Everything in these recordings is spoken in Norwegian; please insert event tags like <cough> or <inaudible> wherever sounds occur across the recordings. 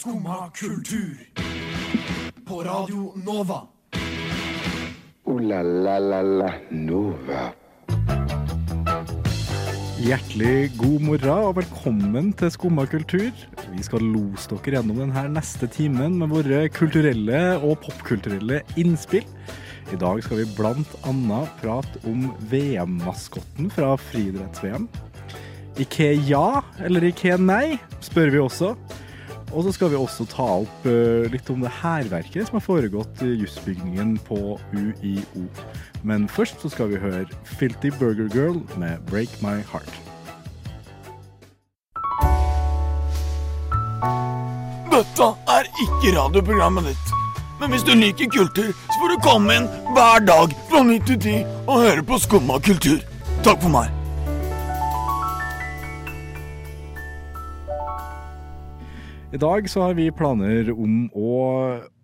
Skumma kultur. På Radio Nova. O-la-la-la-la Nova. Hjertelig god morgen og velkommen til Skumma kultur. Vi skal lose dere gjennom denne neste timen med våre kulturelle og popkulturelle innspill. I dag skal vi annet prate om VM-maskotten fra friidretts-VM. Ikke ja eller ikke nei, spør vi også. Og så skal vi også ta opp eh, litt om det hærverket som har foregått i jussbygningen på UiO. Men først så skal vi høre Filthy Burger Girl med Break My Heart. Dette er ikke radioprogrammet ditt. Men hvis du liker kultur, så får du komme inn hver dag fra 9 til 10 og høre på Skumma kultur. Takk for meg. I dag så har vi planer om å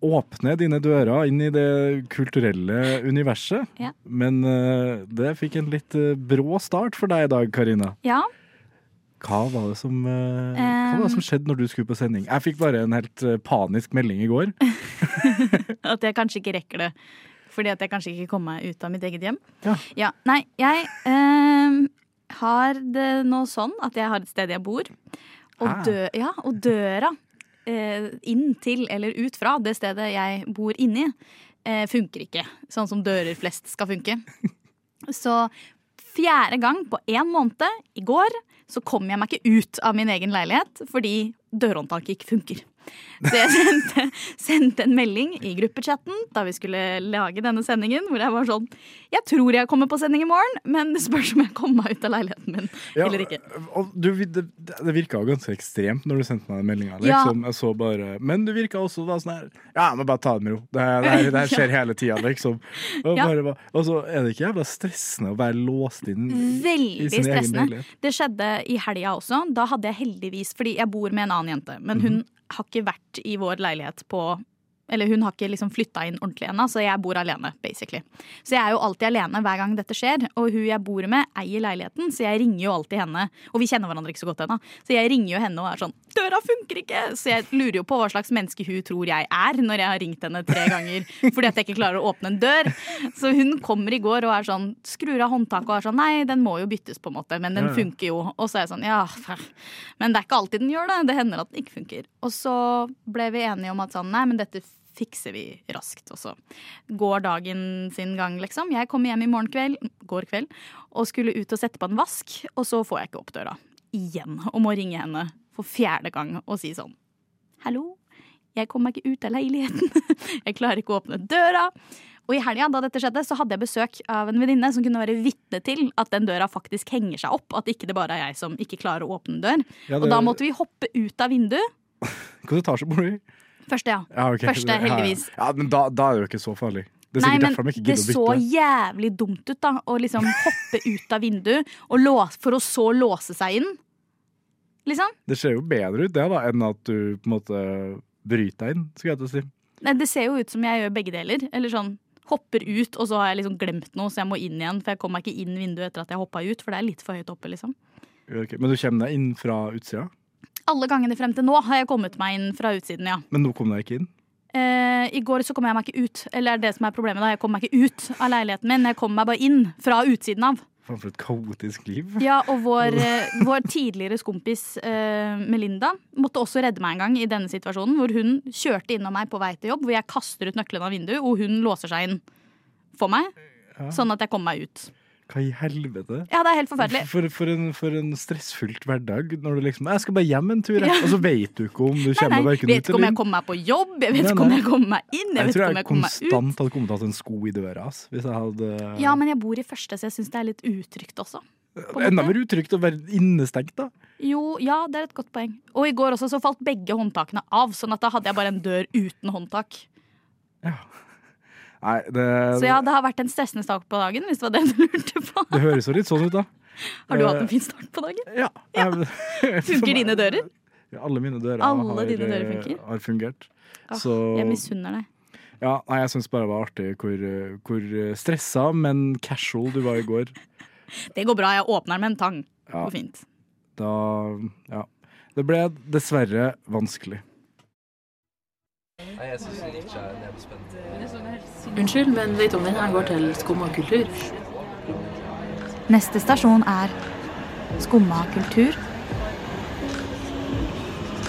åpne dine dører inn i det kulturelle universet. Ja. Men eh, det fikk en litt eh, brå start for deg i dag, Karina. Ja, Hva var det som, um, hva var det som skjedde når du skulle på sending? Jeg fikk bare en helt panisk melding i går. <laughs> at jeg kanskje ikke rekker det. Fordi at jeg kanskje ikke kommer meg ut av mitt eget hjem. Ja. ja Nei, jeg ehm, har det nå sånn at jeg har et sted jeg bor. Og, dø, ja, og døra eh, inn til eller ut fra det stedet jeg bor inni, eh, funker ikke. Sånn som dører flest skal funke. Så fjerde gang på én måned, i går, så kom jeg meg ikke ut av min egen leilighet fordi dørhåndtaket ikke funker. Så jeg sendte, sendte en melding i gruppechatten da vi skulle lage denne sendingen, hvor jeg var sånn Jeg tror jeg kommer på sending i morgen, men det spørs om jeg kommer meg ut av leiligheten min Ja, eller ikke. Og du, det, det virka ganske ekstremt når du sendte meg den meldinga. Liksom, Ja. bare, men du virka også da sånn her Ja, men bare ta det med ro. Det, her- det, det her <laughs> skjer hele tida, liksom. Og, Ja. bare, og så er det ikke jævla stressende å være låst inn i Veldig stressende. egen leilighet. Det skjedde i helga også. Da hadde jeg heldigvis Fordi jeg bor med en annen jente, men hun har ikke vært i vår leilighet på eller hun har ikke liksom flytta inn ordentlig ennå, så jeg bor alene. basically. Så jeg er jo alltid alene hver gang dette skjer. Og hun jeg bor med, eier leiligheten, så jeg ringer jo alltid henne. Og vi kjenner hverandre ikke så godt ennå, så jeg ringer jo henne og er sånn 'Døra funker ikke!' Så jeg lurer jo på hva slags menneske hun tror jeg er, når jeg har ringt henne tre ganger fordi at jeg ikke klarer å åpne en dør. Så hun kommer i går og er sånn, skrur av håndtaket og er sånn 'Nei, den må jo byttes, på en måte', men den funker jo. Og så er jeg sånn 'Ja, men det er ikke alltid den gjør det. Det hender at den ikke funker'. Og så ble vi enige om at sånn 'Nei, men dette fikser vi raskt', og så går dagen sin gang, liksom. Jeg kommer hjem i morgen kveld, går kveld og skulle ut og sette på en vask, og så får jeg ikke opp døra. Igjen. Og må ringe henne for fjerde gang og si sånn Hallo, jeg kommer meg ikke ut av leiligheten. <laughs> jeg klarer ikke å åpne døra. Og i helga da dette skjedde, så hadde jeg besøk av en venninne som kunne være vitne til at den døra faktisk henger seg opp. At ikke det bare er jeg som ikke klarer å åpne dør. Ja, Og da måtte vi hoppe ut av vinduet. <laughs> Hvilken etasje bor du i? Første, ja. Ja, okay. Første, heldigvis. Ja, men da, da er det jo ikke så farlig. Det Nei, men det så jævlig dumt ut, da. Å liksom hoppe ut av vinduet låse, for å så låse seg inn. Liksom. Det ser jo bedre ut det da, enn at du på en måte bryter deg inn, skulle jeg til å si. Nei, det ser jo ut som jeg gjør begge deler. Eller sånn hopper ut, og så har jeg liksom glemt noe, så jeg må inn igjen. For jeg kom meg ikke inn vinduet etter at jeg hoppa ut, for det er litt for høyt oppe, liksom. Okay, Men du kommer deg inn fra utsida? Alle gangene frem til nå har jeg kommet meg inn fra utsiden, ja. Men nå kom du deg ikke inn? Eh, I går så kom jeg meg ikke ut. Eller det er det som er problemet da, jeg kom meg ikke ut av leiligheten min. Jeg kom meg bare inn fra utsiden av. For et kaotisk liv. Ja, og vår, <laughs> eh, vår tidligere skompis eh, Melinda måtte også redde meg en gang i denne situasjonen, hvor hun kjørte innom meg på vei til jobb, hvor jeg kaster ut nøkkelen av vinduet, og hun låser seg inn for meg. Sånn at jeg kommer meg ut. Hva i helvete? Ja, det er helt forferdelig. For, for, en, for en stressfullt hverdag når du liksom Jeg skal bare hjem en tur, ja. Og så vet du ikke om du Nei, kommer nei, Jeg vet ikke om jeg kommer meg på jobb, jeg vet Nei, ikke om jeg kommer meg inn, jeg Jeg vet ikke om jeg kommer meg ut. Jeg tror jeg konstant hadde kommet til å ha en sko i døra ass, hvis jeg hadde Ja, men jeg bor i første, så jeg syns det er litt utrygt også. Enda mer utrygt å være innestengt, da. Jo, ja, det er et godt poeng. Og i går også så falt begge håndtakene av, sånn at da hadde jeg bare en dør uten håndtak. Nei, det, Så ja, det har vært en stressende start på dagen, hvis det var det du lurte på. det høres jo litt sånn ut, da. Har du hatt en fin start på dagen? Ja. Ja. <laughs> Funker dine dører? Ja, alle mine dører Alle har, dine dører eh, har fungert. Åh, Så Jeg misunner deg. ja, nei, jeg syns bare det var artig hvor, eh, hvor stressa, men casual du var i går. <laughs> Det går bra, jeg åpner med en tang. Det går fint. Da Ja. Det ble dessverre vanskelig. Unnskyld, men vet du om den her går til skumma kultur? Neste stasjon er Skumma kultur.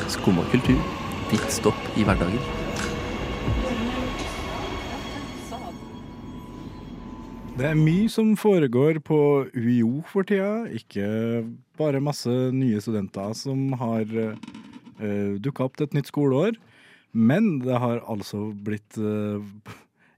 Skumma kultur. Ditt stopp i hverdagen. Det er mye som foregår på UiO for tida. Ikke bare masse nye studenter som har uh, dukka opp til et nytt skoleår. Men det har altså blitt uh,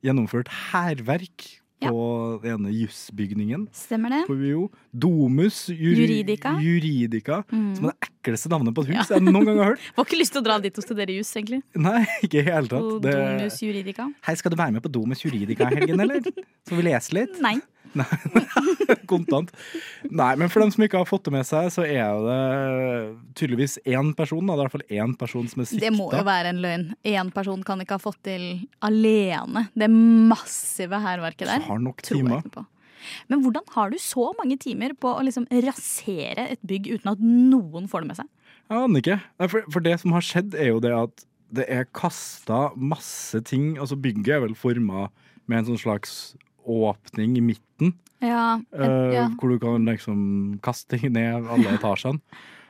gjennomført hærverk Ja. på den ene jussbygningen Stemmer det? på UiO. Domus juri Juridica. Juridica Mm. Som er det ekleste navnet på et hus jeg noen gang har hørt. <laughs> Får ikke lyst til å dra dit og studere juss, egentlig. Nei, ikke i det hele På tatt. Det, Domus Juridica. hei, skal du være med på Domus Juridica i helgen, eller? <laughs> Skal vi lese litt? Nei. <laughs> Kontant. Nei, men for dem som ikke har fått det med seg, så er det tydeligvis én person, da. Det er i hvert fall én person som er sikta. Det må jo være en løgn. Én person kan ikke ha fått til alene det massive hærverket der. Har nok timer. Men hvordan har du så mange timer på å liksom rasere et bygg uten at noen får det med seg? Jeg aner ikke. For, for det som har skjedd, er jo det at det er kasta masse ting. Altså, bygget er vel forma med en sånn slags åpning i midten. Ja, eh, ja. Hvor du kan liksom kaste ned alle etasjene.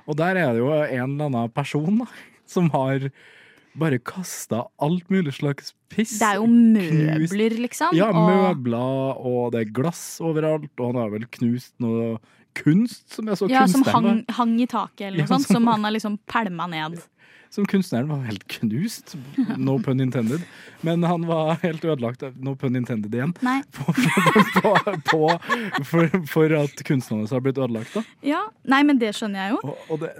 Og der er det jo en eller annen person da, som har bare kasta alt mulig slags piss. Det er jo knust- møbler, liksom. Ja, og møbler, og det er glass overalt, og han har vel knust noe kunst, som er så ja, som hang, hang i taket, eller Ja, sånt. som- Som han har liksom pælma ned. Som kunstneren var helt knust. No pun intended. Men han var helt ødelagt. No pun intended igjen. <laughs> På, på, på, for, for at kunstnerne hans har blitt ødelagt. Da. Ja, Nei, men det skjønner jeg jo. Og, og det,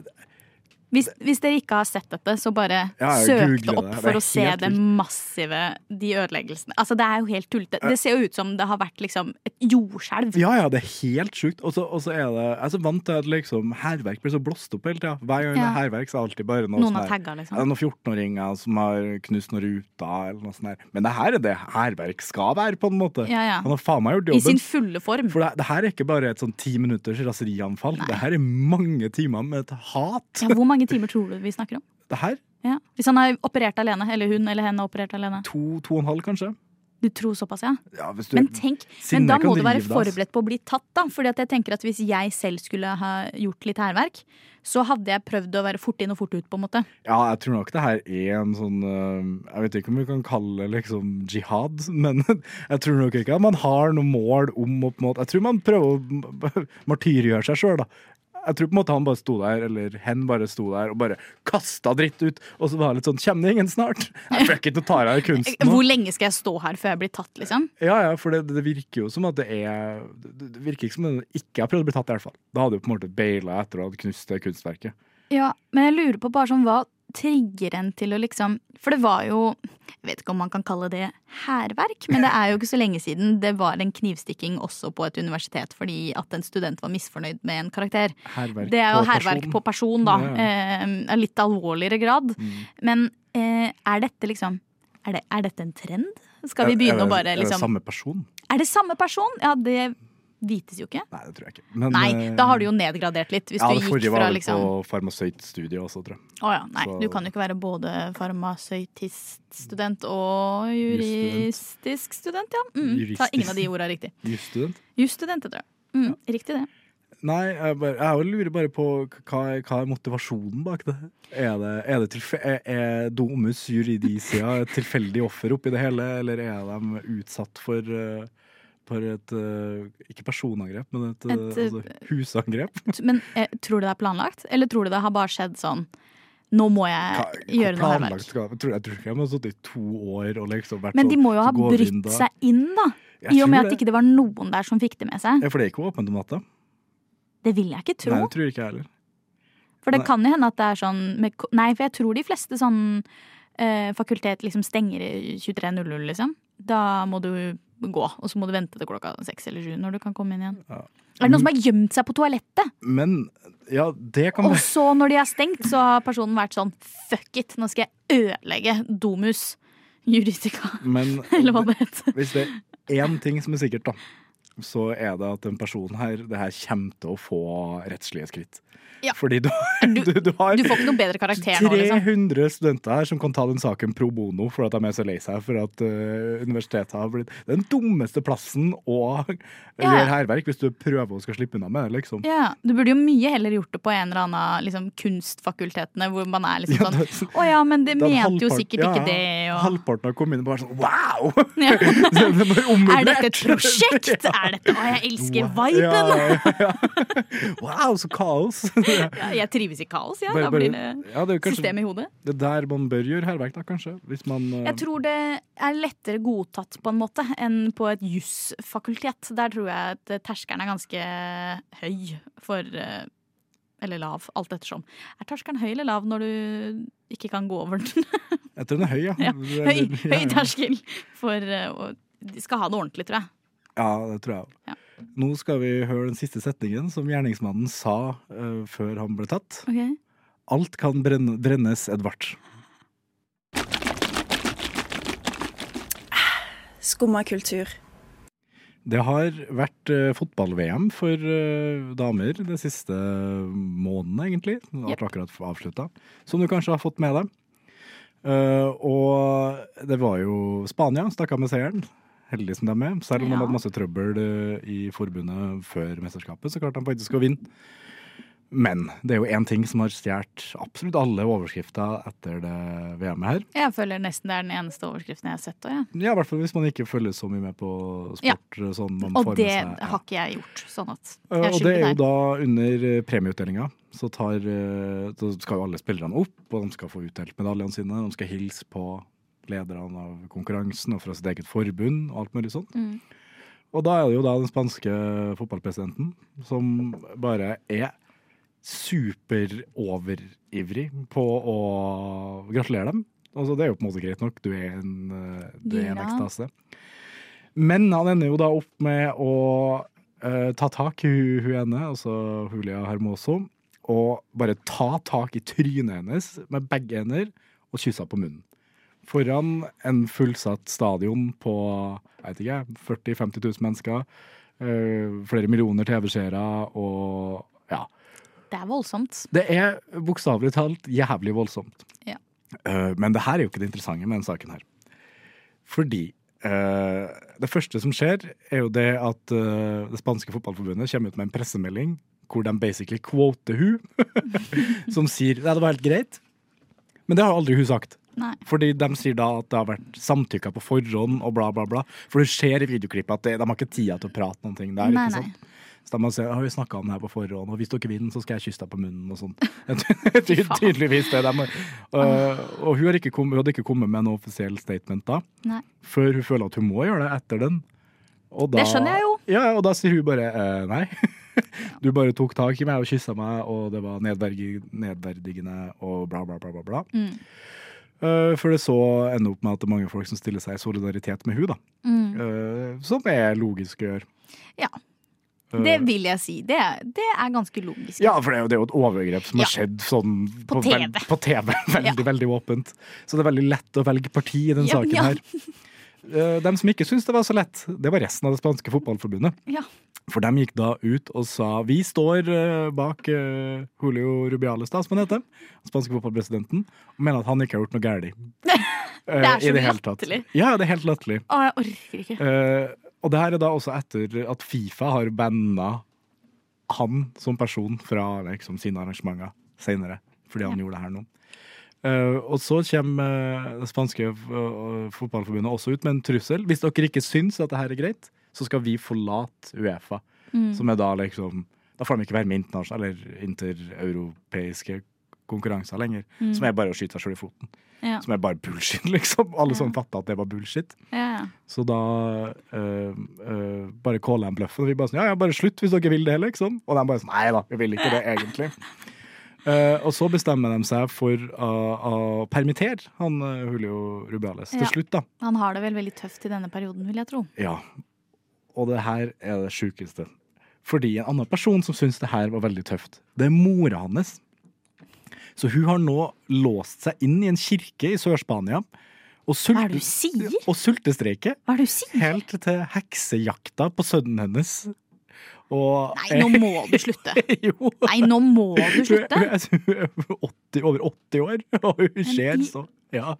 Hvis, hvis dere ikke har sett dette, så bare Ja, søk det opp for Det å se det massive, de ødeleggelsene. Altså, det er jo helt tullete. Det ser jo ut som det har vært liksom et jordskjelv. ja, ja, det er helt sjukt. Og så er det Jeg er så vant til at liksom hærverk blir så blåst opp hele tida. Hver gang det Ja. er hærverk, så er det alltid bare noe Noen sånn tagga, liksom. noen 14-åringer som har knust noen ruter eller noe sånt. der. Men det her er det hærverk skal være, på en måte. Ja, ja. Han har faen meg gjort I sin fulle form. For det, det her er ikke bare et sånn ti minutters raserianfall. Nei. Det her er mange timer med et hat. Ja, hvor mange timer tror du vi snakker om? Det her Ja. Hvis han har operert alene, eller hun eller hen har operert alene. to, to og en halv, kanskje. Du tror såpass, ja? Ja, hvis du, Men tenk, men da må du være forberedt på å bli tatt, da. Fordi at jeg tenker at hvis jeg selv skulle ha gjort litt hærverk, så hadde jeg prøvd å være fort inn og fort ut, på en måte. Ja, jeg tror nok det her er en sånn øh, Jeg vet ikke om vi kan kalle det liksom jihad, <laughs> men jeg tror nok ikke at man har noe mål om å på en måte Jeg tror man prøver å <laughs> martyrgjøre seg sjøl, da. Jeg tror på en måte han bare sto der, eller hen bare sto der og bare kasta dritt ut. Og så var det litt sånn Kjem det ingen snart? Jeg fuck it, nå tar jeg kunsten. nå. Hvor lenge skal jeg stå her før jeg blir tatt, liksom? Ja, ja, for det, det virker jo som at det er Det virker ikke som at det ikke har prøvd å bli tatt, i hvert fall. Da hadde jo på en måte baila etter å ha knust det kunstverket. Ja, men jeg lurer på bare sånn hva trigger en til å liksom For det var jo Jeg vet ikke om man kan kalle det hærverk, men det er jo ikke så lenge siden det var en knivstikking også på et universitet fordi at en student var misfornøyd med en karakter. Herverk Det er jo hærverk på person, da. Ja. eh, litt alvorligere grad. Mm. Men eh, er dette liksom er, det, er dette en trend? Skal vi begynne å bare liksom Er det samme person? Er det samme person? Ja, det vites jo ikke. Nei, det tror jeg ikke. Men, Nei, eh, da har du jo nedgradert litt. Hvis ja, du det gikk forrige fra var liksom på farmasøytstudiet også, tror jeg. Å ja, nei. Så- Du kan jo ikke være både farmasøytiststudent og juristisk student, ja. Mm. Ta ingen av de orda riktig. <laughs> Jusstudent? Jusstudent, tror jeg. Mm, Riktig det. Nei, jeg, bare, jeg lurer bare på hva, hva er motivasjonen bak det? Er det, er det tilfe er, er Domus Juridicia et tilfeldig offer oppi det hele, eller er de utsatt for, eh, for et eh, Ikke personangrep, men et, eh, Et, eh, altså, husangrep? <laughs> Men tror du det er planlagt, eller tror du det har bare skjedd sånn Nå må jeg Hva- gjøre noe skal- Jeg tror, ikke jeg må ha sittet i to år og liksom vært Men de sånn, må jo ha inn brytt seg inn, da. Jeg I og med at det ikke var noen der som fikk det med seg. Ja, for det er ikke åpent om natta. Det vil jeg ikke tro. Nei, det tror ikke jeg heller. For det Nei. kan jo hende at det er sånn med, Nei, for jeg tror de fleste sånn eh, fakultet liksom stenger i 23.00, liksom. Da må du gå, og så må du vente til klokka seks eller sju når du kan komme inn igjen. Ja. Er det noen som har gjemt seg på toalettet? Men ja, det kan Og så, når de er stengt, så har personen vært sånn fuck it, nå skal jeg ødelegge Domus juridica. Men <laughs> Eller hva det heter. hvis det er én ting som er sikkert, da. Så er det at den personen her, det her kommer til å få rettslige skritt. Ja. Fordi du, Du- <laughs> du, du har Du får ikke noen bedre karakter nå, liksom. 300 studenter her som kan ta den saken pro bono for at de er så lei seg for at uh, universitetet har blitt den dummeste plassen å Ja. gjøre hærverk hvis du prøver å skal slippe unna med det, liksom. Ja, Du burde jo mye heller gjort det på en eller annen liksom, kunstfakultetene, hvor man er liksom Ja, sånn det- Å ja, men det mente jo sikkert ja, ikke det, og Halvparten inn og bare sånn wow! Ja. <laughs> Er dette et prosjekt? <laughs> Er dette Å, jeg elsker viben! Ja. <laughs> Wow, så kaos! <laughs> Ja, jeg trives i kaos, ja. Da blir det det er kanskje system i hodet. det er der man bør gjøre hærverk, da, kanskje. Man uh... Jeg tror det er lettere godtatt på en måte enn på et jusfakultet. Der tror jeg at terskelen er ganske høy for eh, Eller lav, alt ettersom. Er terskelen høy eller lav når du ikke kan gå over den? Jeg tror den er høy, ja. <laughs> Ja, Høy, høy terskel for å De skal ha det ordentlig, tror jeg. Ja, det tror jeg. Ja. Nå skal vi høre den siste setningen som gjerningsmannen sa uh, før han ble tatt. Alt kan brenne, brennes Edvard. Skumma kultur. Det har vært uh, fotball-VM for uh, damer de siste månedene, egentlig. Det ble Yep. akkurat avslutta. Som du kanskje har fått med deg. Uh, og det var jo Spania stakk av med seieren. Heldige som de er. Selv om Ja. hadde masse trøbbel eh, i forbundet før mesterskapet, så klarte de faktisk å vinne. Men det er jo én ting som har stjålet absolutt alle overskrifter etter det VM-et her. Jeg føler nesten det er den eneste overskriften jeg har sett. Og, ja. Ja, I hvert fall hvis man ikke følger så mye med på sport. Ja. Sånn man og får med det seg, ja. har ikke jeg gjort. Sånn at Eh, jeg Og det er jo der. da under eh, premieutdelinga. Så tar, skal jo alle spillerne opp, og de skal få utdelt medaljene sine. De skal hilse på lederne av konkurransen og fra sitt eget forbund og alt mulig sånt. Mm. Og da er det jo da den spanske fotballpresidenten som bare er superoverivrig på å gratulere dem. Altså, det er jo på en måte greit nok, du er en, eh, du er en ekstase. Men han ender jo da opp med å uh, ta tak i hun, hun ene, altså Julia Hermoso, og bare ta tak i trynet hennes med begge hender og kysse henne på munnen. Foran en fullsatt stadion på jeg vet ikke, 40 000-50 000 mennesker, eh, flere millioner TV-seere og ja. Det er voldsomt. Det er bokstavelig talt jævlig voldsomt. Ja. Eh, men det her er jo ikke det interessante med denne saken her. Fordi eh, det første som skjer, er jo det at det spanske fotballforbundet kommer ut med en pressemelding hvor de basically quoter hun, <laughs> som sier Nei, det var helt greit. Men det har aldri hun sagt. Nei. Fordi de sier da at det har vært samtykka på forhånd og bla, bla, bla. For det ser i videoklippet at det, de har ikke tida til å prate noen ting der. Nei, ikke nei. sant? Så de man si har vi snakka om det her på forhånd, og hvis dere vinner, så skal jeg kysse deg på munnen og sånn. <laughs> Ty tydeligvis det. De, øh, og hun, har ikke kommet, hun hadde ikke kommet med noe offisiell statement da, Nei. før hun føler at hun må gjøre det etter den. Da, Det skjønner jeg jo. Ja, og da sier hun bare uh, nei. <laughs> Du bare tok tak i meg og kyssa meg, og det var nedverdigende og bla, bla, bla. bla, bla. Mm. Eh, for det så ender opp med at det er mange folk som stiller seg i solidaritet med hun da. Mm. Eh, som er logisk å gjøre. Ja. Eh, Det vil jeg si. Det, det er ganske logisk. Ja, for det er jo, det er jo et overgrep som Ja. har skjedd sånn På på TV. på TV <laughs> veldig, veldig åpent. Så det er veldig lett å velge parti i den Ja, saken ja. her. De dem som ikke syntes det var så lett, det var resten av det spanske fotballforbundet. Ja. For de gikk da ut og sa vi står eh, bak eh, Julio Rubiales, da, som han heter, spanske fotballpresidenten, og mener at han ikke har gjort noe galt. <laughs> Det er så latterlig. Ja, det er helt latterlig. Å, jeg orker ikke. Eh, og det her er da også etter at Fifa har banna han som person fra liksom, sine arrangementer senere, fordi han gjorde det her nå. Uh, og så kommer uh, det spanske uh, fotballforbundet også ut med en trussel. Hvis dere ikke syns at det her er greit, så skal vi forlate Uefa. Mm. Som er da liksom Da får de ikke være med internasjonale eller intereuropeiske konkurranser lenger. Mm. Som er bare å skyte seg sjøl i foten. Ja. Som er bare bullshit, <laughs> liksom. Alle som Ja. fatta at det var bullshit. Ja, ja. Så da øh, øh, bare caller de bløffen. Og vi bare sånn, ja, ja, bare slutt hvis dere vil det, liksom. Og de bare sånn, nei da, vi vil ikke det egentlig. Uh, <laughs> og så bestemmer de seg for å, å permittere han Julio Rubiales til slutt, da. Han har det vel veldig tøft i denne perioden, vil jeg tro. Ja. Og det her er det sjukeste. Fordi en annen person som syns det her var veldig tøft, det er mora hans. Så hun har nå låst seg inn i en kirke i Sør-Spania Og, sier? og sultestreike. Helt til heksejakta på sønnen hennes. Og Nei, nå må du slutte. <laughs> jo. Nei, nå må du slutte. Hun er, er 80, over 80 år, <laughs> og hun ser så ja.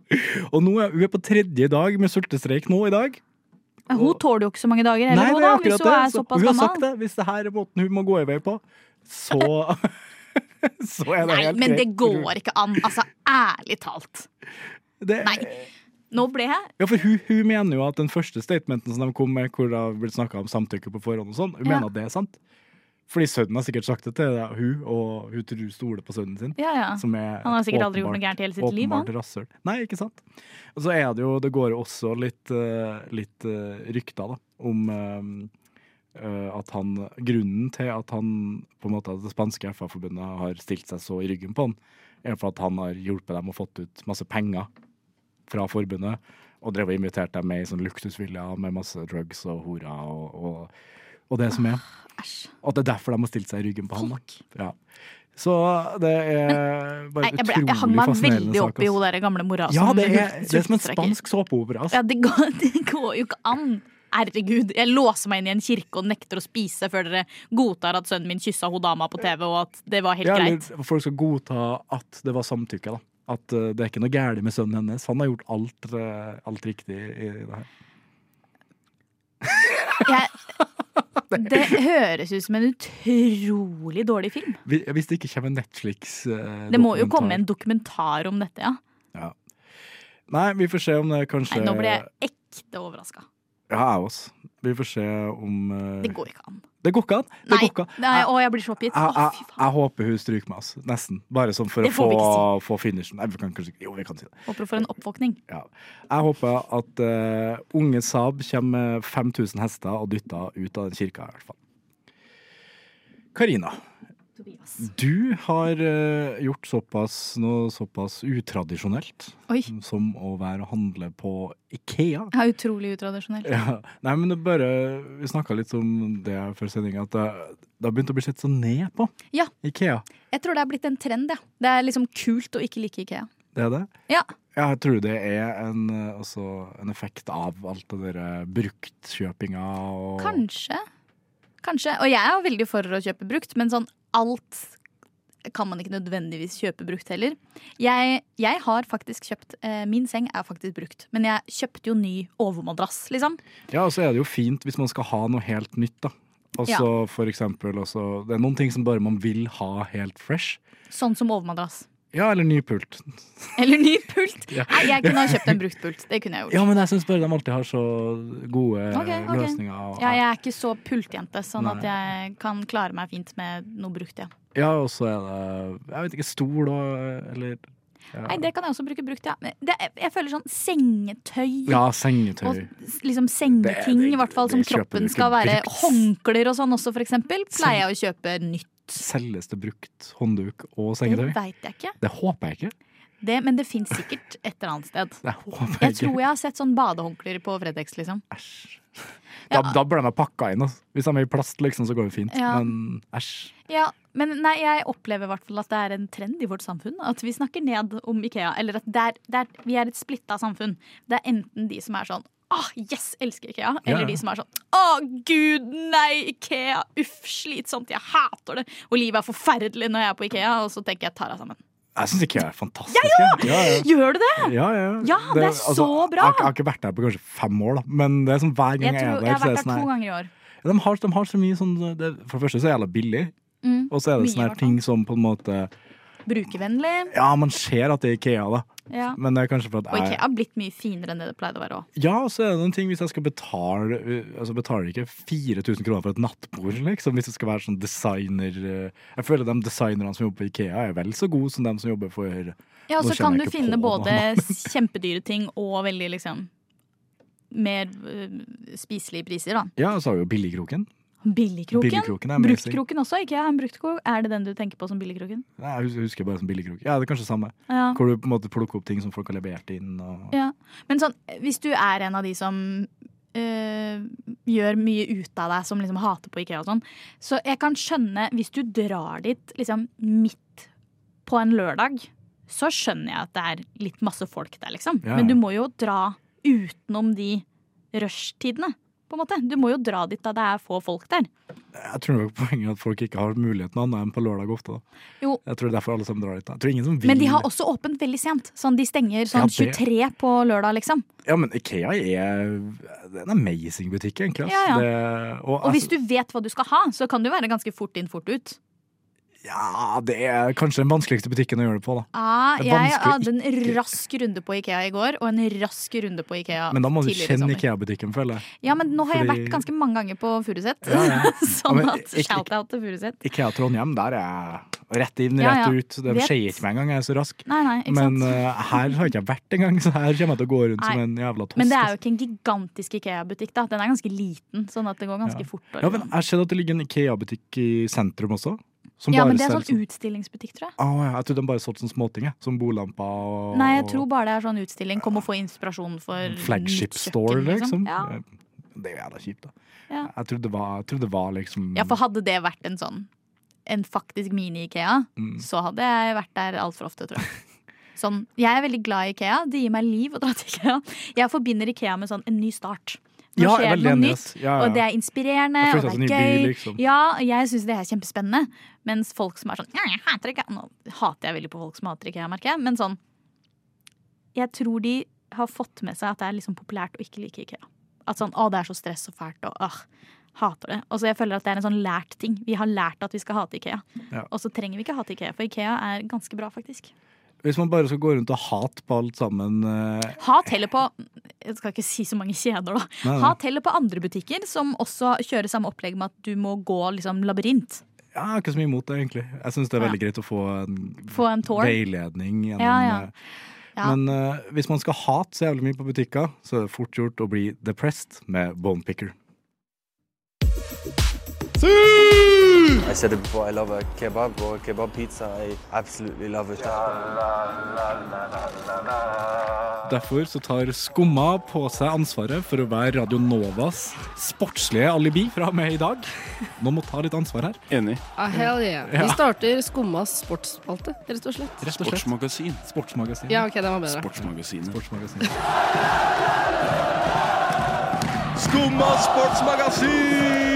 Og nå er hun er på tredje dag med sultestreik nå i dag. Men Hun tåler jo ikke så mange dager heller, Nei, det er akkurat hvis hun er det. Så såpass hun har sagt det. Hvis det her er måten hun må gå i vei på, så <laughs> <laughs> Så er det Nei, helt men det går ikke an. Altså, ærlig talt. Det- Nei. Nå ble jeg Ja, for hun, hun mener jo at den første statementen som de kom med, hvor det har blitt snakka om samtykke på forhånd og sånn, hun Ja. mener at det er sant. Fordi sønnen har sikkert sagt det til deg, hun, og hun tror hun stoler på sønnen sin. Ja, ja. Som er Han har sikkert aldri gjort noe gærent i hele sitt liv. Åpenbart rasshøl. Nei, ikke sant. Og så er det jo, det går jo også litt, eh, litt eh, rykter da, om eh, at han Grunnen til at han på en måte at det spanske FA-forbundet har stilt seg så i ryggen på han, er for at han har hjulpet dem og fått ut masse penger fra forbundet. Og drevet og invitert dem med i sånn luksusvilla med masse drugs og horer og, og, og det som er. Æsj. Og det er derfor de har stilt seg i ryggen på han. Ja. Så det er bare jeg, ble, utrolig jeg hang meg veldig opp i hun der gamle mora Ja, det er, det er som en spansk såpeopera. Altså. Ja, det går, <laughs> det går jo ikke an. Herregud, jeg låser meg inn i en kirke og nekter å spise før dere godtar at sønnen min kyssa hun dama på TV, og at det var helt Ja, greit. folk skal godta at det var samtykke. da. At uh, det er ikke noe galt med sønnen hennes. Han har gjort alt, uh, alt riktig i det her. Jeg, <laughs> det høres ut som en utrolig dårlig film. Hvis det ikke kommer en Netflix-dokumentar. Det må jo komme en dokumentar om dette, ja. Nei, vi får se om det kanskje Nei, nå ble jeg ekte overraska. Ja, jeg også. Vi får se om uh... Det går ikke an. Det går ikke an. Det Nei, går ikke an. nei, å, jeg blir så oppgitt. Jeg, jeg, jeg håper hun stryker med oss, nesten. Bare sånn for å få, si. få finishen. Nei, vi kan kanskje Jo, vi kan si det. Håper du får en oppvåkning. Ja. Jeg håper at uh, unge Saab kommer med 5000 hester og dytter ut av den kirka, i hvert fall. Karina, du har uh, gjort såpass, noe såpass utradisjonelt Oi. som å være og handle på Ikea. Ja, utrolig utradisjonelt. Ja. Nei, men det bare Vi snakka litt om det før sendinga, at det, det har begynt å bli sett så ned på Ja. Ikea. Jeg tror det er blitt en trend, ja. Det er liksom kult å ikke like Ikea. Det er det? Ja. Ja, jeg tror det er en, eh, en effekt av alt det derre bruktkjøpinga og Kanskje. Kanskje. Og jeg er veldig for å kjøpe brukt, men sånn alt kan man ikke nødvendigvis kjøpe brukt heller. Jeg, jeg har faktisk kjøpt eh, Min seng er faktisk brukt, men jeg kjøpte jo ny overmadrass, liksom. Ja, og så er det jo fint hvis man skal ha noe helt nytt, da. Altså for eksempel også, Det er noen ting som bare man vil ha helt fresh. Sånn som overmadrass. Ja, eller ny pult. <laughs> Eller ny pult. Ja. Nei, jeg kunne ha kjøpt en brukt pult. Det kunne jeg gjort. Ja, men jeg syns bare de alltid har så gode okay, okay. løsninger. og- Ja, jeg er ikke så pultjente, sånn at jeg kan klare meg fint med noe brukt, ja. Ja, og så er det Jeg vet ikke, stol og Eller ja. Nei, det kan jeg også bruke brukt, ja. Men Det, jeg føler sånn sengetøy ja, sengetøy. og liksom sengeting, i hvert fall som kroppen skal være. Håndklær og sånn også, for eksempel, pleier jeg å kjøpe nytt. Selges det brukt håndduk og sengetøy? Det veit jeg ikke. Det håper jeg ikke. Det, men det fins sikkert et eller annet sted. Det håper jeg Jeg ikke. tror jeg har sett sånn badehåndklær på Fredex, liksom. Æsj. Da, Ja. da burde de ha pakka inn. Altså. Hvis de er i plast, liksom, så går det fint. Ja. Men æsj. Ja, men nei, jeg opplever i hvert fall at det er en trend i vårt samfunn. At vi snakker ned om Ikea. Eller at det er, det er, vi er et splitta samfunn. Det er enten de som er sånn Åh, yes, elsker Ikea. Eller Ja. de som er sånn Å, gud, nei, Ikea. Uff, slitsomt. Jeg hater det. Og livet er forferdelig når jeg er på Ikea. Og så tenker jeg tar deg sammen. Jeg syns Ikea er fantastisk. Ja, ja. Gjør du det? Ja, ja. Ja, det er så bra. Jeg, jeg har ikke vært der på kanskje fem år, da. Men det er sånn hver gang Jeg, jeg, er der. jeg har vært det der sånn to ganger i år. de, har, de har så mye sånn det, For det første så er det jævla billig, Mm. og så er det sånne ting som på en måte Brukervennlig. Ja, man ser at det er Ikea, da. Ja. Men det er kanskje for at Og Ikea har blitt mye finere enn det det pleide å være òg. Ja, så er det noen ting hvis jeg skal betale Altså betaler ikke 4000 kroner for et nattbord, liksom. Hvis det skal være sånn designer eh, Jeg føler de designerne som jobber på Ikea, er vel så gode som de som jobber for Ja, og så kan du finne på både kjempedyre ting og veldig liksom mer øh, spiselige priser, da. Ja, så har vi jo Billigkroken. Billigkroken. Billigkroken. Bruktkroken også, ikke jeg, en bruktkrok. Er det den du tenker på som billigkroken? Nei, Jeg husker bare som Billigkroken. Ja, det er kanskje samme. Ja. Hvor du på en måte plukker opp ting som folk har levert inn. Og... ja. Men sånn, hvis du er en av de som øh, gjør mye ut av deg, som liksom hater på Ikea og sånn, så jeg kan skjønne hvis du drar dit liksom midt på en lørdag, så skjønner jeg at det er litt masse folk der, liksom. Ja. Men du må jo dra utenom de rushtidene, på en måte. Du må jo dra dit da det er få folk der. Jeg tror nok poenget er at folk ikke har muligheten annet enn på lørdag ofte. Da. Jo. Jeg tror det er derfor alle sammen drar dit. Jeg tror ingen som vil Men de har også åpent veldig sent. Sånn, de stenger sånn Ja, det- 23 på lørdag, liksom. Ja, men Ikea er en amazing butikk, egentlig. Ja, ja. Det, og, Og hvis altså, du vet hva du skal ha, så kan du være ganske fort inn, fort ut. Ja, det er kanskje den vanskeligste butikken å gjøre det på, da. Ah, Det jeg hadde en ikke- rask runde på Ikea i går, og en rask runde på Ikea Men da må du kjenne. Ikea-butikken, føler jeg. Ja, men nå har jeg vært ganske mange ganger på Furuset. Ja, ja. <laughs> sånn Ja, at shout-out til Furuset. Ikea Trondheim, der er jeg rett inn, rett ut. Det skeier ikke meg engang, jeg er så rask. Nei, nei, Men eh, her har jeg ikke vært engang, så her kommer jeg til å gå rundt som en jævla tost. Men det er jo ikke en gigantisk Ikea-butikk, da. Den er ganske liten, sånn at det går ganske fort. Ja, men Jeg har sett at det ligger en Ikea-butikk i sentrum også. Som ja, bare men det er sånn utstillingsbutikk, tror jeg. Å, ja, jeg trodde de bare solgte sånne småting, jeg. som bolamper og Nei, jeg tror bare det er sånn utstilling. Kom og få inspirasjon for Flagship nytt kjøkken, store, liksom. Ja. Det er jo jævla kjipt, da. Ja. Jeg trodde det var, jeg trodde det var liksom ja, for hadde det vært en sånn en faktisk mini-Ikea, Mm. så hadde jeg vært der altfor ofte, tror jeg. Sånn, jeg er veldig glad i Ikea. Det gir meg liv å dra til Ikea. Jeg forbinder Ikea med sånn en ny start. Nå Ja, er skjer det noe nytt. Ja, ja. og det er inspirerende, og det er gøy. Bil, liksom. Ja, jeg syns det er kjempespennende. Mens folk som er sånn jeg hater Ikea Nå hater jeg veldig på folk som hater Ikea, merker jeg. Men sånn Jeg tror de har fått med seg at det er liksom populært å ikke like Ikea. At sånn å, det er så stress og fælt og åh, hater det. Og så jeg føler at det er en sånn lært ting. Vi har lært at vi skal hate Ikea. Ja. Og så trenger vi ikke hate Ikea, for Ikea er ganske bra, faktisk. Hvis man bare skal gå rundt og hate på alt sammen eh, Hat heller på Jeg skal ikke si så mange kjeder, da. Nei, nei. Hat heller på andre butikker som også kjører samme opplegg med at du må gå liksom labyrint. Ja, jeg har ikke så mye imot det, egentlig. Jeg syns det er Ja. veldig greit å få en, Få en tour. veiledning gjennom Ja, ja. eh, Ja. Men uh, hvis man skal hate så jævlig mye på butikker, så er det fort gjort å bli depressed med Bone Picker. I said it before, I love a kebab or a kebab pizza. I absolutely love it. Derfor så tar Skumma på seg ansvaret for å være Radio Novas sportslige alibi fra og med i dag. Nå må ta litt ansvar her. Enig. Ah, hell yeah. Ja. Vi starter Skummas sportsspalte, rett og slett. Rett og slett. Sportsmagasin. Sportsmagasin. Ja, ok, den var bedre. Sportsmagasinet. Sportsmagasin. Skumma sportsmagasin!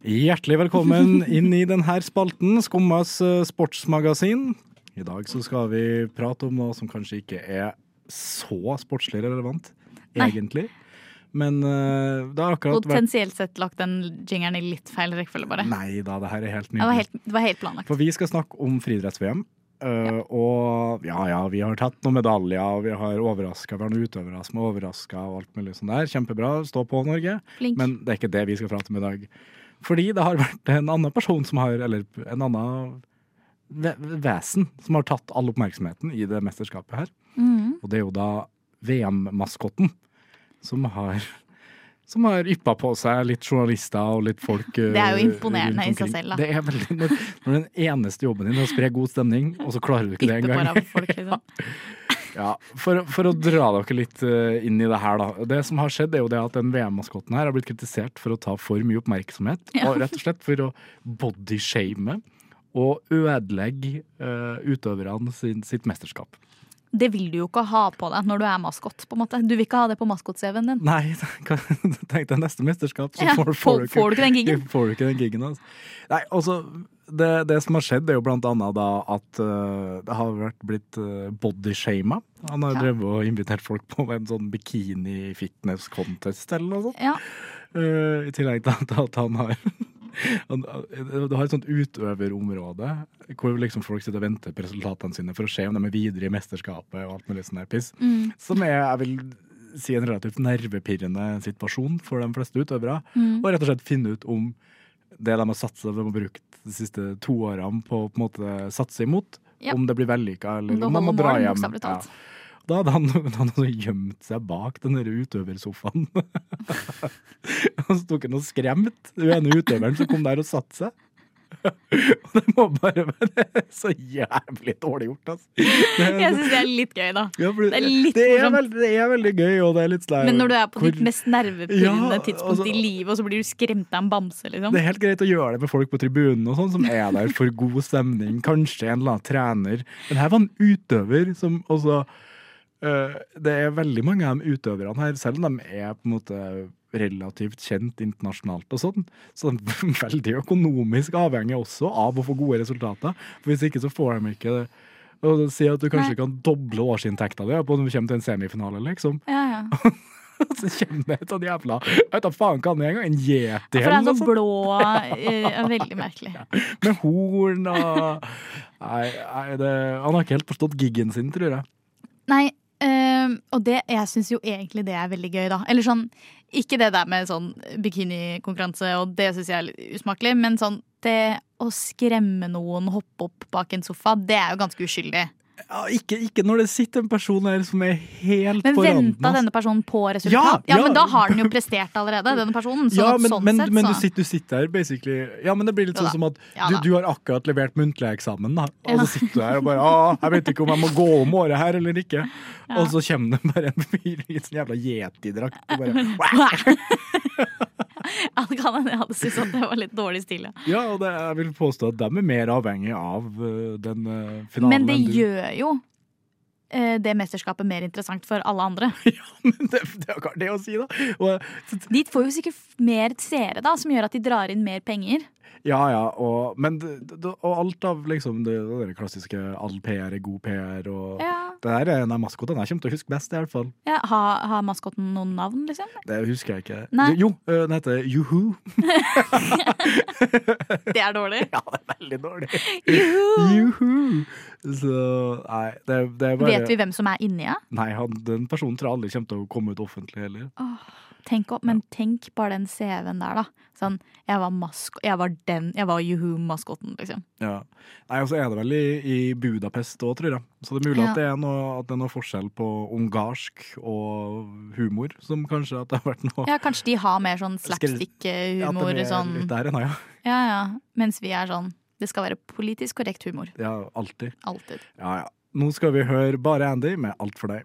Hjertelig velkommen <laughs> inn i denne spalten, Skummas eh, sportsmagasin. I dag så skal vi prate om noe som kanskje ikke er så sportslig relevant, Nei. egentlig. Men uh, det har akkurat Potensielt sett lagt den jingeren i litt feil rekkefølge, bare. Nei da, det her er helt Ja, det, var helt, det var helt planlagt. For vi skal snakke om friidretts-VM. eh, Og ja ja, vi har tatt noen medaljer, vi har overraska, vi har noen utøvere som er overraska og alt mulig sånn der. Kjempebra, stå på Norge. Flink. Men det er ikke det vi skal prate om i dag. Fordi det har vært en annen person som har, eller en annen vesen som har tatt all oppmerksomheten i det mesterskapet her. Mm. Og det er jo da VM-maskotten som har som har yppa på seg litt journalister og litt folk eh, <laughs> Det er jo imponerende i seg selv, da. Det er veldig, når, den eneste jobben din er å spre god stemning, og så klarer du ikke Yppe det engang. folk, liksom. <laughs> Ja, for, for å dra dere litt eh, inn i det her, da. Det som har skjedd, er jo det at den VM-maskotten her har blitt kritisert for å ta for mye oppmerksomhet. Ja. Og rett og slett for å bodyshame og ødelegge uh, utøverne sin, sitt mesterskap. Det vil du jo ikke ha på deg når du er maskot. på en måte. Du vil ikke ha det på maskot-CV-en din. Nei, <laughs> tenk deg neste mesterskap, så Ja, får, får- får du ikke den giggen? Får du ikke den gigen <laughs> altså. Nei, altså, det, det som har skjedd, er jo blant annet da at uh, det har vært blitt uh, bodyshama. Han har Ja. drevet og invitert folk på en sånn bikini-fitness-contest eller noe sånt. Ja, Uh, I tillegg til at han har <laughs> Du har et sånt utøverområde hvor liksom folk sitter og venter på resultatene sine for å se om de er videre i mesterskapet og alt mulig sånn piss. Mm. Som er, jeg vil si, en relativt nervepirrende situasjon for de fleste utøvere. Mm. Og rett og slett finne ut om det de har satsa, de har brukt de siste to årene på å på en måte satse imot, Ja. om det blir vellykka, eller om man må dra hjem. Ja. Da hadde han, <laughs> han hadde gjemt seg bak den der utøversofaen. og så tok han og skremt den ene utøveren som kom der og satte seg. <laughs> Og det må bare være så jævlig dårlig gjort, altså. <laughs> Jeg syns det er litt gøy, da. ja, Det er litt det er, veldig, det er veldig gøy, og det er litt sleivt. Men når du er på ditt mest nervepirrende Ja, tidspunkt altså- i livet, og så blir du skremt av en bamse, liksom. Det er helt greit å gjøre det med folk på tribunen og sånn, som er der for god stemning. Kanskje en eller annen trener. Men her var en utøver som også øh, Det er veldig mange av de utøverne her, selv om de er på en måte relativt kjent internasjonalt og sånn, så de er <laughs> veldig økonomisk avhengig også av å få gode resultater. For hvis ikke så får de ikke det. Og Si at du kanskje Nei. kan doble årsinntekta di på når du kommer til en semifinale, liksom. Ja, ja. <laughs> Så kommer det et sånt jævla Jeg vet da faen hva det er engang. En yeti For det er noe blå er Veldig merkelig. <laughs> med horn og Nei, nei det, han har ikke helt forstått giggen sin, tror jeg. Nei, øh, og det, jeg syns jo egentlig det er veldig gøy, da. Eller sånn, ikke det der med sånn bikinikonkurranse, og det syns jeg er litt usmakelig, men sånn det å skremme noen, hoppe opp bak en sofa, det er jo ganske uskyldig. Ja, ikke, ikke når det sitter en person her som er helt Men på randen. venta ass. denne personen på resultat? Ja, Ja, ja. men da har den jo prestert allerede, denne personen. Så Ja, men, sånn men, sett, men du, sitter, du sitter her basically Ja, men det blir litt sånn som at du, du har akkurat levert muntlig eksamen, da. Og så sitter du her og bare Å, jeg vet ikke om jeg må gå om året her eller ikke. Og så kommer det bare en fyr i en sånn jævla yeti-drakt og bare <laughs> <laughs> det kan hende jeg hadde syntes at det var litt dårlig stil. Ja. Og det, jeg vil påstå at de er mer avhengig av øh, den øh, finalen Men det du. gjør jo eh, det mesterskapet mer interessant for alle andre. <laughs> Ja, Men det, det er det å si, da. Og, De får jo sikkert mer seere, da, som gjør at de drar inn mer penger. Ja, ja, og, men det, og alt av liksom det, det klassiske all PR er god PR, og Ja. det her er en av maskotene jeg kommer til å huske best, i hvert fall. Ja, har, har maskotten noen navn, liksom? Det husker jeg ikke. Nei. Jo, øh, den heter Juhu. <laughs> Det er dårlig. <laughs> Ja, det er veldig dårlig. Juhu! Juhu. Så nei, det, det er bare Vet vi hvem som er inni, ja? Nei, han, den personen tror jeg aldri kommer til å komme ut offentlig heller. Tenk opp, men tenk bare den CV-en der, da. Sånn, jeg var mask Jeg var den. Jeg var Juhu-maskotten, liksom. Ja. Nei, og så er det vel i, i Budapest òg, tror jeg. Så det er mulig Ja. at, det er noe, at det er noe forskjell på ungarsk og humor, som kanskje at det har vært noe Ja, kanskje de har mer sånn slapstick-humor. ja, sånn. der enn, ja. Ja, ja. Mens vi er sånn Det skal være politisk korrekt humor. ja. Alltid. Alltid. Ja, ja. Nå skal vi høre Bare Andy med Alt for deg.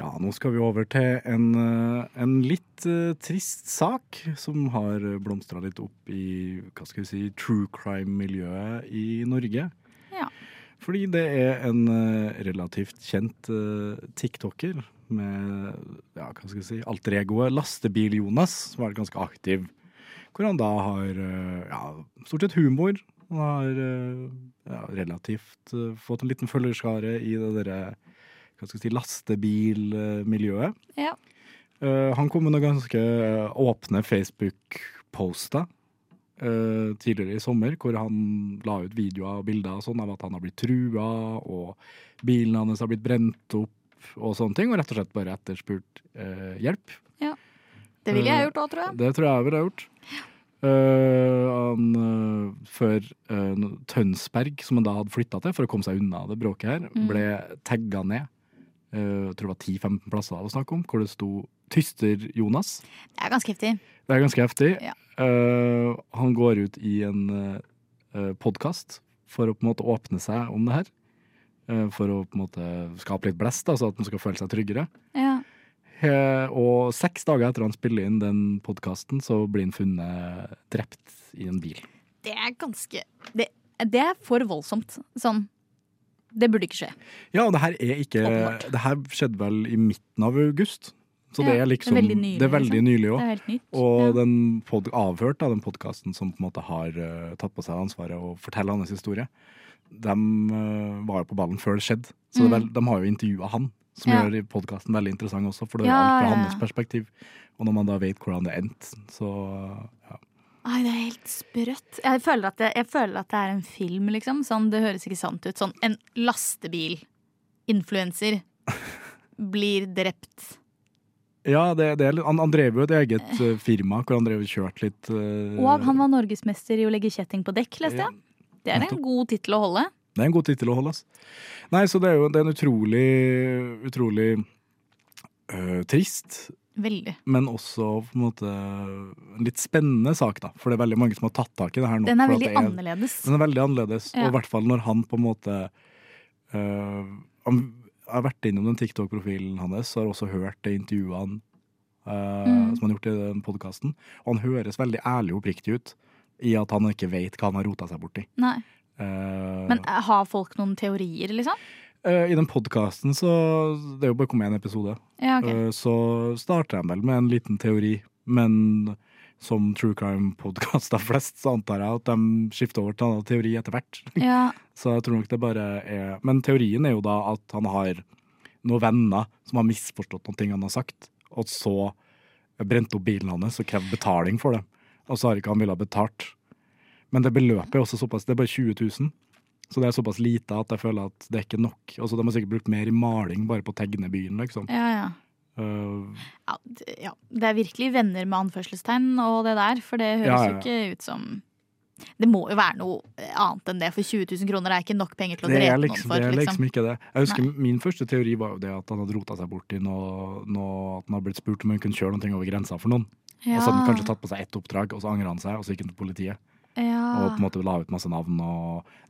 Ja, nå skal vi over til en, eh, en litt uh, trist sak som har blomstra litt opp i hva skal vi si, true crime-miljøet i Norge. Ja. Fordi det er en uh, relativt kjent uh, tiktoker med ja, hva skal jeg si, alter egoet Lastebil-Jonas, som har vært ganske aktiv. Hvor han da har eh, ja, stort sett humor. Han har eh, ja, relativt eh, fått en liten følgerskare i det derre hva skal jeg si, lastebilmiljøet. Ja. Uh, han kom med noen ganske eh, åpne Facebook-poster uh, tidligere i sommer, hvor han la ut videoer og bilder sånn av at han har blitt trua, og bilen hans har blitt brent opp og sånne ting, og rett og slett bare etterspurt uh, hjelp. Ja. Det ville jeg gjort òg, tror jeg. Det tror jeg jeg ville ha gjort. Ja. han, før Tønsberg, som han da hadde flytta til for å komme seg unna det bråket her, Mm. ble tagga ned. Eh, jeg tror det var 10-15 plasser det var snakk om, hvor det sto 'Tyster-Jonas'. Det er ganske heftig. Det er ganske heftig. Ja. Uh, han går ut i en uh, podkast for å på en måte åpne seg om det her. Uh, for å på en måte skape litt blest, da, så at man skal føle seg tryggere. Ja. Uh, og seks dager etter han spiller inn den podkasten, så blir han funnet drept i en bil. Det er ganske det, det er for voldsomt. Sånn. Det burde ikke skje. Ja, og det her er ikke Åpenbart. Det her skjedde vel i midten av august. Så det er liksom det er veldig nylig, Det er veldig liksom. nylig Det er helt nytt. Og ja. den pod avhørt, av den podkasten som på en måte har eh, tatt på seg ansvaret og forteller hans historie, de eh, var jo på ballen før det skjedde. Så det er vel, de har jo intervjua han, som Mm. Ja. gjør podkasten veldig interessant også, for det er Ja, alt fra ja, ja. hans perspektiv. Og når man da vet hvordan det endte, så ja. Ai, det er helt sprøtt. Jeg føler, det, jeg føler at det er en film, liksom. Sånn, det høres ikke sant ut. Sånn en lastebil influenser blir drept. Ja, det, det han, han drev jo et eget eh, firma hvor han drev og kjørte litt uh, Og han var norgesmester i å legge kjetting på dekk, leste jeg. Det er en god tittel å holde. Det er en god tittel å holde, ass. Nei, så det er jo det er en utrolig, utrolig uh, trist, Veldig. men også på en måte litt spennende sak, da. For det er veldig mange som har tatt tak i det her nå. Den er veldig er, annerledes. Den er veldig annerledes, Ja. og i hvert fall når han på en måte øh, Han har vært innom den TikTok-profilen hans og har også hørt det intervjuet han øh, Mm. som han har gjort i den podkasten. Og han høres veldig ærlig og oppriktig ut i at han ikke vet hva han har rota seg borti. Nei. Uh, Men eh, har folk noen teorier, liksom? Eh, I den podkasten så Det er jo bare kommet én episode. Ja, ok. Eh, så starter jeg vel med en liten teori, men som true crime-podkaster flest, så antar jeg at de skifter over til en annen teori etter hvert. Ja. <laughs> Så jeg tror nok det bare er Men teorien er jo da at han har noen venner som har misforstått noen ting han har sagt, og så brent opp bilen hans og krevd betaling for det. Og så har ikke han villet betalt. Men det beløpet er også såpass Det er bare 20 000. Så det er såpass lite at jeg føler at det er ikke nok. Altså, de har sikkert brukt mer i maling bare på å tegne byen, liksom. Ja, ja. Uh, Ja, det, ja. Det er virkelig venner med anførselstegn og det der, for det høres jo ja. ikke ut som Det må jo være noe annet enn det, for 20 000 kroner er ikke nok penger til å drepe liksom, noen for. det er liksom ikke det. Jeg husker Nei. Min første teori var jo det at han hadde rota seg bort i noe, noe At han hadde blitt spurt om han kunne kjøre noe over grensa for noen. Ja. Og så hadde han kanskje tatt på seg ett oppdrag, og så angret han seg, og så gikk han til politiet. Ja. Og på en måte la ut masse navn.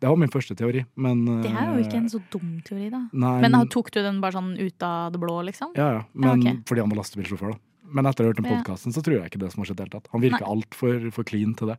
Det var min første teori, men Det er jo ikke en eh, så dum teori, da. Nei, men men- tok du den bare sånn ut av det blå, liksom? Ja, ja. Men ok. fordi han var lastebilsjåfør, da. Men etter å ha hørt den Ja. podkasten, så tror jeg ikke det som har skjedd i det hele tatt. Han virker altfor for clean til det.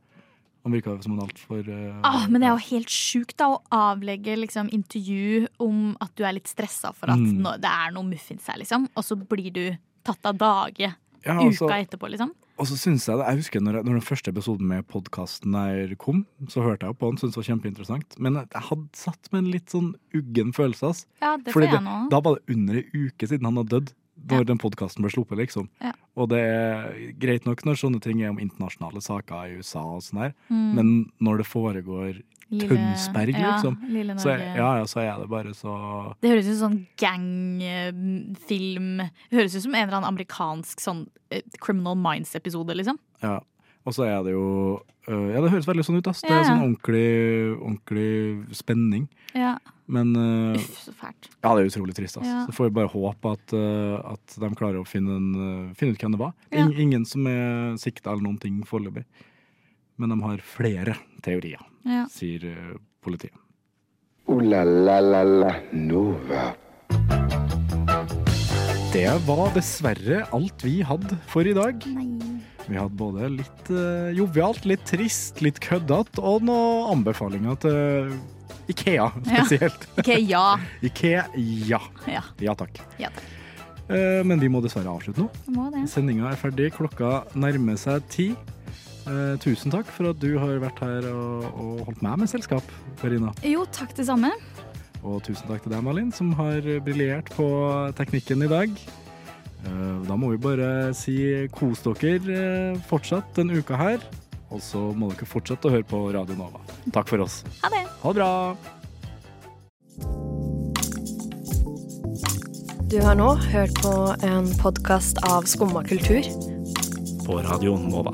Han virka som en altfor uh, Ah, men det er jo helt sjukt da å avlegge liksom, intervju om at du er litt stressa for at Mm. no, det er noe muffins her, liksom. Og så blir du tatt av dage Ja, uka altså- etterpå, liksom. Og så synes jeg det, jeg husker når, når den første episoden med podkasten der kom, så hørte jeg på den, syntes det var kjempeinteressant. Men jeg, hadde satt med en litt sånn uggen følelse. ass. Ja, det Fordi jeg jeg nå. Da var det under ei uke siden han hadde dødd, når den podkasten ble sluppet, liksom. Ja. Og det er greit nok når sånne ting er om internasjonale saker i USA og sånn her, Mm. men når det foregår Lille- Tønsberg, ja, liksom, lille så, er- ja, ja, så er det bare så Det høres ut som sånn gangfilm Det høres ut som en eller annen amerikansk sånn eh, Criminal Minds-episode, liksom. Ja. Og så er det jo øh, Ja, det høres veldig sånn ut, ass. Det er sånn ordentlig, ordentlig spenning. Ja. Men uh, Uff, så fælt. Ja, det er utrolig trist. ass. Ja. Så får vi bare håpe at, uh, at de klarer å finne, en, finne ut hvem det var. Ja. Ing- Ingen som er sikta eller noen ting foreløpig. Men de har flere teorier, Ja. sier øh, politiet. Ooh la la la la Nova. Det var dessverre alt vi hadde for i dag. Vi hadde både litt uh, jovialt, litt trist, litt køddete og noen anbefalinger til Ikea Ja. spesielt. <laughs> Ja. Ikea, ja. Ja. Ja takk. Ja, takk. Eh, Men vi må dessverre avslutte nå. Jeg må det. Sendinga er ferdig. Klokka nærmer seg ti. Eh, tusen takk for at du har vært her og, og holdt meg med selskap, Karina. Jo, takk det samme. Og tusen takk til deg, Malin, som har briljert på teknikken i dag. Eh, da må vi bare si kos dere eh, fortsatt denne uka her. Og så må dere fortsette å høre på Radio Nova. Takk for oss. Ha det. Ha det bra. Du har nå hørt på en podkast av Skumma kultur. På Radio Nova.